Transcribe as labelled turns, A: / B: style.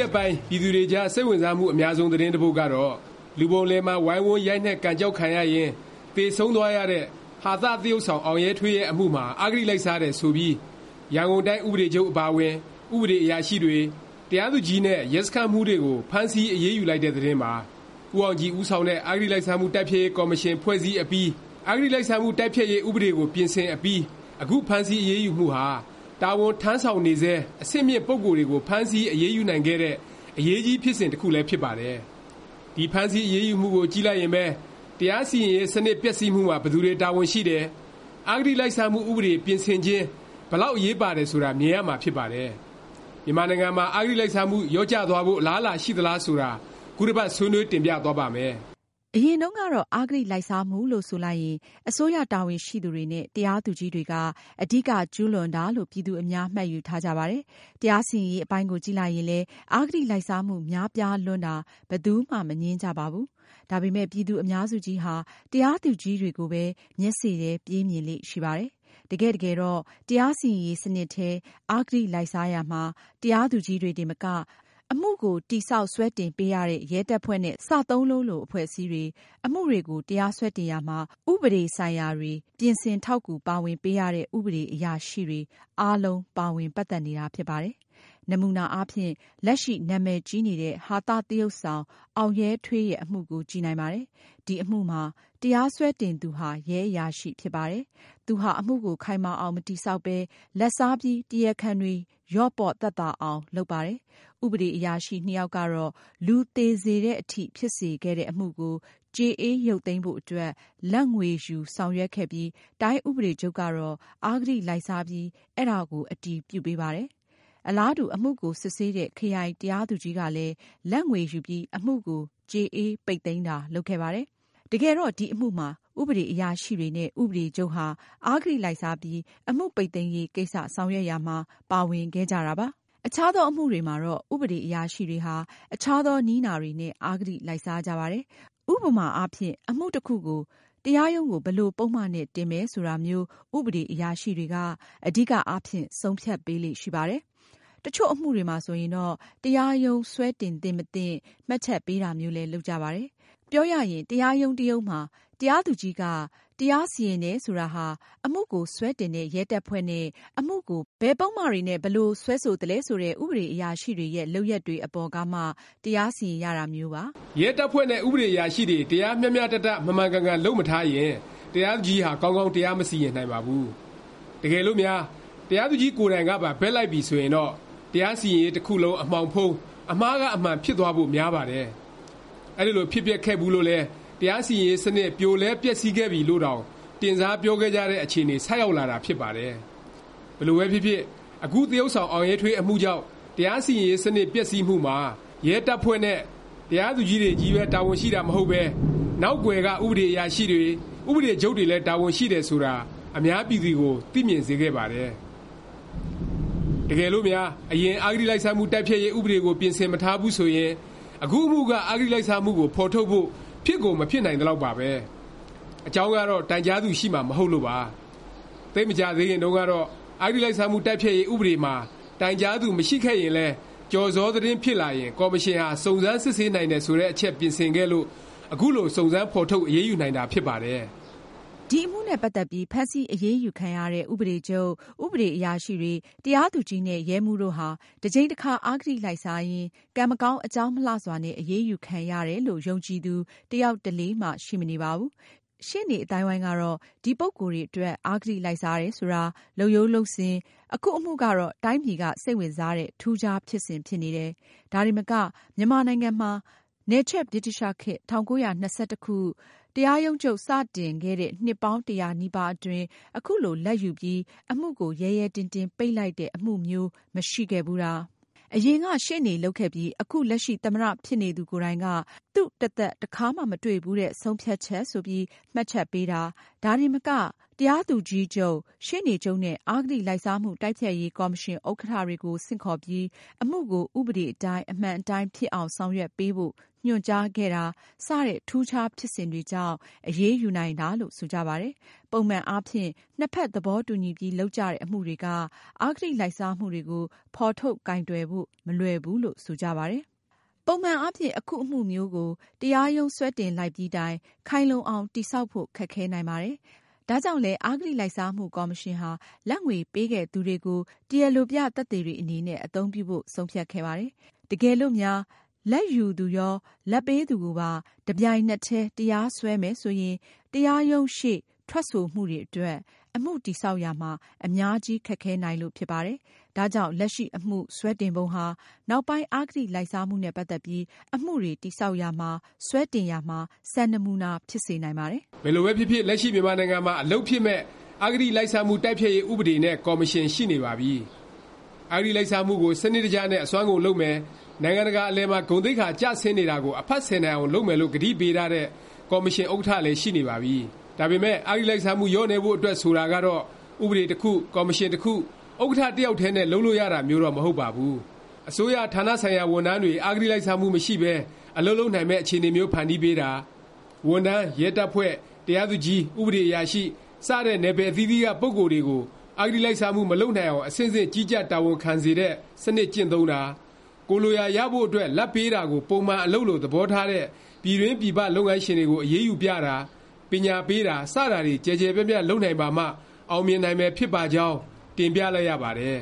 A: ရက်ပိုင်း ပြည်သူတွေကြား စိတ်ဝင်စားမှု အများဆုံး သတင်းတစ်ပုဒ်ကတော့ လူပုံလယ်မှာ ဝိုင်းဝန်းရိုက်နှက် ကန်ကျောက်ခံရရင်း သေဆုံးသွားရတဲ့ ဟာသ သရုပ်ဆောင် အောင်ရဲထွေးရဲ့ အမှုမှာ အဂတိလိုက်စားတယ် ဆိုပြီး ရန်ကုန်တိုင်း ဥပဒေချုပ် အပါအဝင် ဥပဒေအရာရှိတွေ၊တရားသူကြီးနဲ့ ရဲစခန်းမှူးတွေကို ဖမ်းဆီး အရေးယူလိုက်တဲ့ သတင်းပါ။ဦးအောင်ကြည် ဦးဆောင်တဲ့ အဂတိလိုက်စားမှု တိုက်ဖျက်ရေး ကော်မရှင် ဖွဲ့စည်းအပြီး အဂတိလိုက်စားမှု တိုက်ဖျက်ရေး ဥပဒေကို ပြင်ဆင်အပြီး အခု ဖမ်းဆီး အရေးယူမှုဟာ တာဝန်ထမ်းဆောင်နေဆဲ အဆင့်မြင့် ပုဂ္ဂိုလ်တွေကို ဖမ်းဆီး အရေးယူနိုင်ခဲ့တဲ့ အရေးကြီး ဖြစ်စဉ် တစ်ခုလည်း ဖြစ်ပါတယ်။ဒီ ဖမ်းဆီး အရေးယူမှုကို ကြည့်လိုက်ရင်ပဲ တရားစီရင်ရေး စနစ် ပျက်စီးမှုမှာ ဘယ်သူတွေ တာဝန်ရှိတယ်၊အဂတိလိုက်စားမှု ဥပဒေ ပြင်ဆင်ခြင်း ဘယ်လောက် အရေးပါတယ် ဆိုတာ မြင်ရမှာ ဖြစ်ပါတယ်။မြန်မာနိုင်ငံမှာ အဂတိလိုက်စားမှု လျော့ကျသွားဖို့ အလားအလာ ရှိသလား ဆိုတာ ခုတစ်ပတ် ဆွေးနွေး တင်ပြသွားပါ့မယ်။
B: အရင်တုန်းကတော့ အဂတိလိုက်စားမှုလို့ဆိုလိုက်ရင် အစိုးရတာဝန်ရှိသူတွေနဲ့ တရားသူကြီးတွေက အဓိက ကျူးလွန်တာလို့ ပြည်သူအများ မှတ်ယူထားကြပါတယ်။တရားစီရင်ရေး အပိုင်းကို ကြည့်လိုက်ရင်လည်း အဂတိလိုက်စားမှု များပြားလွန်းတာ ဘယ်သူမှ မငြင်းကြပါဘူး။ဒါပေမယ့် ပြည်သူအများစုကြီးဟာ တရားသူကြီးတွေကိုပဲ မျက်စေ့ထဲ ပြေးမြင်လေ့ရှိပါတယ်။တကယ့်တကယ်တော့ တရားစီရင်ရေး စနစ်ထဲ အဂတိလိုက်စားရာမှာ တရားသူကြီးတွေတင်မက အမှုကို တည်ဆောက် စွဲတင်ပေးရတဲ့ ရဲတပ်ဖွဲ့နဲ့ စသုံးလုံးလို အဖွဲ့အစည်းတွေ၊အမှုတွေကို တရားစွဲတင်ရာမှာ ဥပဒေဆိုင်ရာတွေ ပြင်ဆင်ထောက်ကူ ပါဝင်ပေးရတဲ့ ဥပဒေအရာရှိတွေ အားလုံး ပါဝင်ပတ်သက်နေတာ ဖြစ်ပါတယ်။နမူနာအားဖြင့် လက်ရှိ နာမည်ကြီးနေတဲ့ ဟာသ သရုပ်ဆောင် အောင်ရဲထွေးရဲ့ အမှုကို ကြည့်နိုင်ပါတယ်။ဒီအမှုမှာ တရားစွဲတင်သူဟာ ရဲအရာရှိ ဖြစ်ပါတယ်။သူဟာ အမှုကို ခိုင်မာအောင် မတည်ဆောက်ပဲ လာဘ်စားပြီး တရားခံတွေ လျော့ပေါ့သက်သာအောင် လုပ်ပါတယ်။ဥပဒေအရာရှိနှစ်ယောက်ကတော့ လူသေစေသည်အထိ ဖြစ်စေခဲ့တဲ့အမှုကိုကြေအေးရုပ်သိမ်းဖို့အတွက် လာဘ်ငွေယူ ဆောင်ရွက်ခဲ့ပြီး တိုင်းဥပဒေချုပ်ကတော့ အဂတိလိုက်စားပြီး အဲဒါကို အတည်ပြုပေးပါတယ်။အလားတူ အမှုကို စစ်ဆေးတဲ့ ခရိုင်တရားသူကြီးကလည်း လာဘ်ငွေယူပြီး အမှုကိုကြေအေးပိတ်သိမ်းတာ လုပ်ခဲ့ပါတယ်။တကယ်တော့ ဒီအမှုမှာ ဥပဒေအရာရှိတွေနဲ့ ဥပဒေချုပ်ဟာ အဂတိလိုက်စားပြီး အမှုပိတ်သိမ်းရေး ကိစ္စ ဆောင်ရွက်ရာမှာ ပါဝင်ခဲ့ကြတာပါ။ အခြားသောအမှုတွေမှာတော့ ဥပဒေအရာရှိတွေဟာ အခြားသောနည်းနာတွေနဲ့ အဂတိလိုက်စားကြပါတယ်။ဥပမာအားဖြင့် အမှုတစ်ခုကို တရားရုံးကို ဘယ်လို ပုဒ်မနဲ့ တင်မယ် ဆိုတာမျိုး ဥပဒေအရာရှိတွေက အဓိကအားဖြင့် ဆုံးဖြတ်ပေးလေ့ရှိပါတယ်။တစ်ချို့အမှုတွေမှာဆိုရင်တော့ တရားရုံး စွဲတင်သင့်မသင့် မှတ်ချက်ပေးတာမျိုးလည်း လုပ်ကြပါတယ်။ပြောရရင် တရားရုံးတစ်ရုံးမှာ တရားသူကြီးက တရားစီရင်တယ်ဆိုတာဟာ အမှုကို စွဲတင်တဲ့ ရဲတပ်ဖွဲ့နဲ့ အမှုကို ဘယ်ပုဒ်မတွေနဲ့ ဘယ်လို စွဲဆိုသလဲ ဆိုတဲ့ ဥပဒေအရာရှိတွေရဲ့ လုပ်ရပ်တွေအပေါ်ကမှ တရားစီရင်ရတာမျိုးပါ။
A: ရဲတပ်ဖွဲ့နဲ့ ဥပဒေအရာရှိတွေ တရားမျှမျှတတ မှန်မှန်ကန်ကန် လုပ်မထားရင် တရားသူကြီးဟာ ကောင်းကောင်း တရားမစီရင်နိုင်ပါဘူး။တကယ်လို့များ တရားသူကြီး ကိုယ်တိုင်ကပါ ဘက်လိုက်ပြီ ဆိုရင်တော့ တရားစီရင်ရေး တစ်ခုလုံး အမှောင်ဖုံး၊အမှားက အမှန် ဖြစ်သွားဖို့ များပါတယ်။အဲဒီလို ဖြစ်ပျက်ခဲ့ဖူးလို့လည်း တရားစီရင်ရေး စနစ် ပြိုလဲပျက်စီးခဲ့ပြီလို့တောင် တင်စားပြောခဲ့ကြတဲ့ အခြေအနေ ဆိုက်ရောက်လာတာ ဖြစ်ပါတယ်။ဘယ်လိုပဲဖြစ်ဖြစ် အခု သရုပ်ဆောင် အောင်ရဲထွေး အမှုကြောင့် တရားစီရင်ရေး စနစ် ပျက်စီးမှုမှာ ရဲတပ်ဖွဲ့နဲ့ တရားသူကြီးတွေချည်းပဲ တာဝန်ရှိတာ မဟုတ်ပဲ နောက်ကွယ်က ဥပဒေအရာရှိတွေ၊ဥပဒေချုပ်တွေလည်း တာဝန်ရှိတယ် ဆိုတာ အများပြည်သူကို သိမြင်စေခဲ့ပါတယ်။တကယ်လို့များ အရင် အဂတိလိုက်စားမှု တိုက်ဖျက်ရေး ဥပဒေကို ပြင်ဆင်မထားဘူး ဆိုရင် အခုအမှုက အဂတိလိုက်စားမှုကို ဖော်ထုတ်ဖို့ ဖြစ်ကိုမဖြစ်နိုင်သလောက်ပါပဲ။အကြောင်းကတော့တိုင်ကြားသူရှိမှာမဟုတ်လို့ပါ။သိပ်မကြာသေးခင်တုန်းကတော့အဂတိလိုက်စားမှုတိုက်ဖျက်ရေးဥပဒေမှာတိုင်ကြားသူမရှိခဲ့ရင်လည်းကျော်ဇောသတင်းဖြစ်လာရင်ကော်မရှင်ဟာစုံစမ်းစစ်ဆေးနိုင်တယ်ဆိုတဲ့အချက်ပြင်ဆင်ခဲ့လို့အခုလိုစုံစမ်းဖော်ထုတ်အရေးယူနိုင်တာဖြစ်ပါတယ်။
B: ဒီအမှုနဲ့ ပတ်သက်ပြီး ဖမ်းဆီးအရေးယူခံရတဲ့ ဥပဒေချုပ်၊ဥပဒေအရာရှိတွေ၊တရားသူကြီးနဲ့ ရဲမှူးတို့ဟာ တစ်ကြိမ်တစ်ခါ အဂတိလိုက်စားရင်း ကံမကောင်း အကြောင်းမလှစွာနဲ့ အရေးယူခံရတယ်လို့ ယုံကြည်သူ တစ်ယောက်တစ်လေမှ ရှိမနေပါဘူး။ရှေ့နေ အသိုင်းအဝိုင်းကတော့ ဒီ ပုဂ္ဂိုလ်တွေအတွက် အဂတိလိုက်စားတယ်ဆိုတာ လုပ်ရိုးလုပ်စဉ်၊အခုအမှုကတော့ တိုင်းပြည်က စိတ်ဝင်စားတဲ့ ထူးခြားဖြစ်စဉ်ဖြစ်နေတယ်၊ဒါတင်မက မြန်မာနိုင်ငံမှာ နယ်ချဲ့ဗြိတိသျှခေတ် ၁၉၂၁ တရားရုံးချုပ် စတင်ခဲ့တဲ့ နှစ်ပေါင်းတစ်ရာနီးပါးအတွင်းခုလို လာဘ်ယူပြီး အမှုကို ရဲရဲတင်းတင်း ပိတ်လိုက်တဲ့ အမှုမျိုး မရှိခဲ့ဖူးတာ၊အရင်က ရှေ့နေလုပ်ခဲ့ပြီး အခု လက်ရှိ သမ္မတ ဖြစ်နေသူ ကိုယ်တိုင်က သူ့တစ်သက်တစ်ခါမှ မတွေ့ဘူးတဲ့ ဆုံးဖြတ်ချက် ဆိုပြီး မှတ်ချက်ပေးတာ၊ဒါတင်မက တရားသူကြီးချုပ်၊ရှေ့နေချုပ်နဲ့ အဂတိလိုက်စားမှု တိုက်ဖျက်ရေး ကော်မရှင် ဥက္ကဌ တွေကို ဆင့်ခေါ်ပြီး အမှုကို ဥပဒေအတိုင်း အမှန်အတိုင်း ဖြစ်အောင် ဆောင်ရွက်ပေးဖို့ ညွှန်ကြားခဲ့တာ စတဲ့ ထူးခြား ဖြစ်စဉ်တွေကြောင့် အရေးယူနိုင်တာလို့ ဆိုကြပါတယ်။ပုံမှန်အားဖြင့် နှစ်ဖက် သဘောတူညီပြီး လုပ်ကြတဲ့ အမှုတွေက အဂတိလိုက်စားမှုတွေကို ဖော်ထုတ် ကိုင်တွယ်ဖို့ မလွယ်ဘူးလို့ ဆိုကြပါတယ်။ပုံမှန်အားဖြင့် အခုအမှုမျိုးကို တရားရုံး စွဲတင်လိုက်ပြီးတိုင် ခိုင်လုံအောင် တည်ဆောက်ဖို့ ခက်ခဲနိုင်ပါတယ်။ ဒါကြောင့်လဲအဂတိလိုက်စားမှု ကော်မရှင်ဟာ လာဘ်ငွေပေးခဲ့သူတွေကို တရားလိုပြသက်သေတွေအနေနဲ့ အသုံးပြုဖို့ ဆုံးဖြတ်ခဲ့ပါတယ်။တကယ်လို့များ လာဘ်ယူသူရော၊လာဘ်ပေးသူကိုပါ တစ်ပြိုင်နက်တည်း တရားစွဲမယ် ဆိုရင် တရားရုံးရှေ့ ထွက်ဆိုမှုတွေအတွက် အမှုတည်ဆောက်ရာမှာ အများကြီး ခက်ခဲနိုင်လို့ ဖြစ်ပါတယ်။ဒါကြောင့် လက်ရှိ အမှုစွဲတင်ပုံဟာ နောက်ပိုင်း အဂတိလိုက်စားမှုနဲ့ ပတ်သက်ပြီး အမှုတွေ တည်ဆောက်ရာမှာ၊စွဲတင်ရာမှာ စံနမူနာ ဖြစ်စေနိုင်ပါတယ်။
A: ဘယ်လိုပဲဖြစ်ဖြစ် လက်ရှိ မြန်မာနိုင်ငံမှာ အလုပ်ဖြစ်မယ့် အဂတိလိုက်စားမှု တိုက်ဖျက်ရေး ဥပဒေ နဲ့ ကော်မရှင် ရှိနေပါပြီ။အဂတိလိုက်စားမှုကို စနစ်တကျနဲ့ အစွမ်းကုန် လုပ်မယ်၊နိုင်ငံတကာ အလယ်မှာ ဂုဏ်သိက္ခာ ကျဆင်းနေတာကို အဖတ်ဆယ်နိုင်အောင် လုပ်မယ်လို့ ကတိပေးထားတဲ့ ကော်မရှင် ဥက္ကဌလည်း ရှိနေပါပြီ။ ဒါပေမယ့် အဂတိလိုက်စားမှု လျော့နည်းဖို့အတွက် ဆိုတာကတော့ ဥပဒေ တစ်ခု၊ကော်မရှင် တစ်ခု၊ဥက္ကဌ တစ်ယောက်တည်းနဲ့ လုပ်လို့ရတာမျိုးတော့ မဟုတ်ပါဘူး။အစိုးရဌာနဆိုင်ရာ ဝန်ထမ်းတွေ အဂတိလိုက်စားမှု မရှိပဲ အလုပ်လုပ်နိုင်မယ့် အခြေအနေမျိုး ဖန်တီးပေးတာ၊ဝန်ထမ်း၊ရဲတပ်ဖွဲ့၊တရားသူကြီး၊ဥပဒေအရာရှိ စတဲ့ နယ်ပယ် အသီးသီးက ပုဂ္ဂိုလ်တွေကို အဂတိလိုက်စားမှု မလုပ်နိုင်အောင် အဆင့်ဆင့် ကြီးကြပ် တာဝန်ခံစေတဲ့ စနစ် ကျင့်သုံးတာ၊ကိုယ်လိုရာ ရဖို့အတွက် လာဘ်ပေးတာကို ပုံမှန် အလုပ်လို သဘောထားတဲ့ ပြည်တွင်း ပြည်ပ လုပ်ငန်းရှင်တွေကို အရေးယူပြတာ၊ ပညာပေးတာ စတာတွေ ကျယ်ကျယ်ပြန့်ပြန့် လုပ်နိုင်ပါမှ အောင်မြင်နိုင်မယ် ဖြစ်ပါကြောင်း တင်ပြလိုက်ရပါတယ်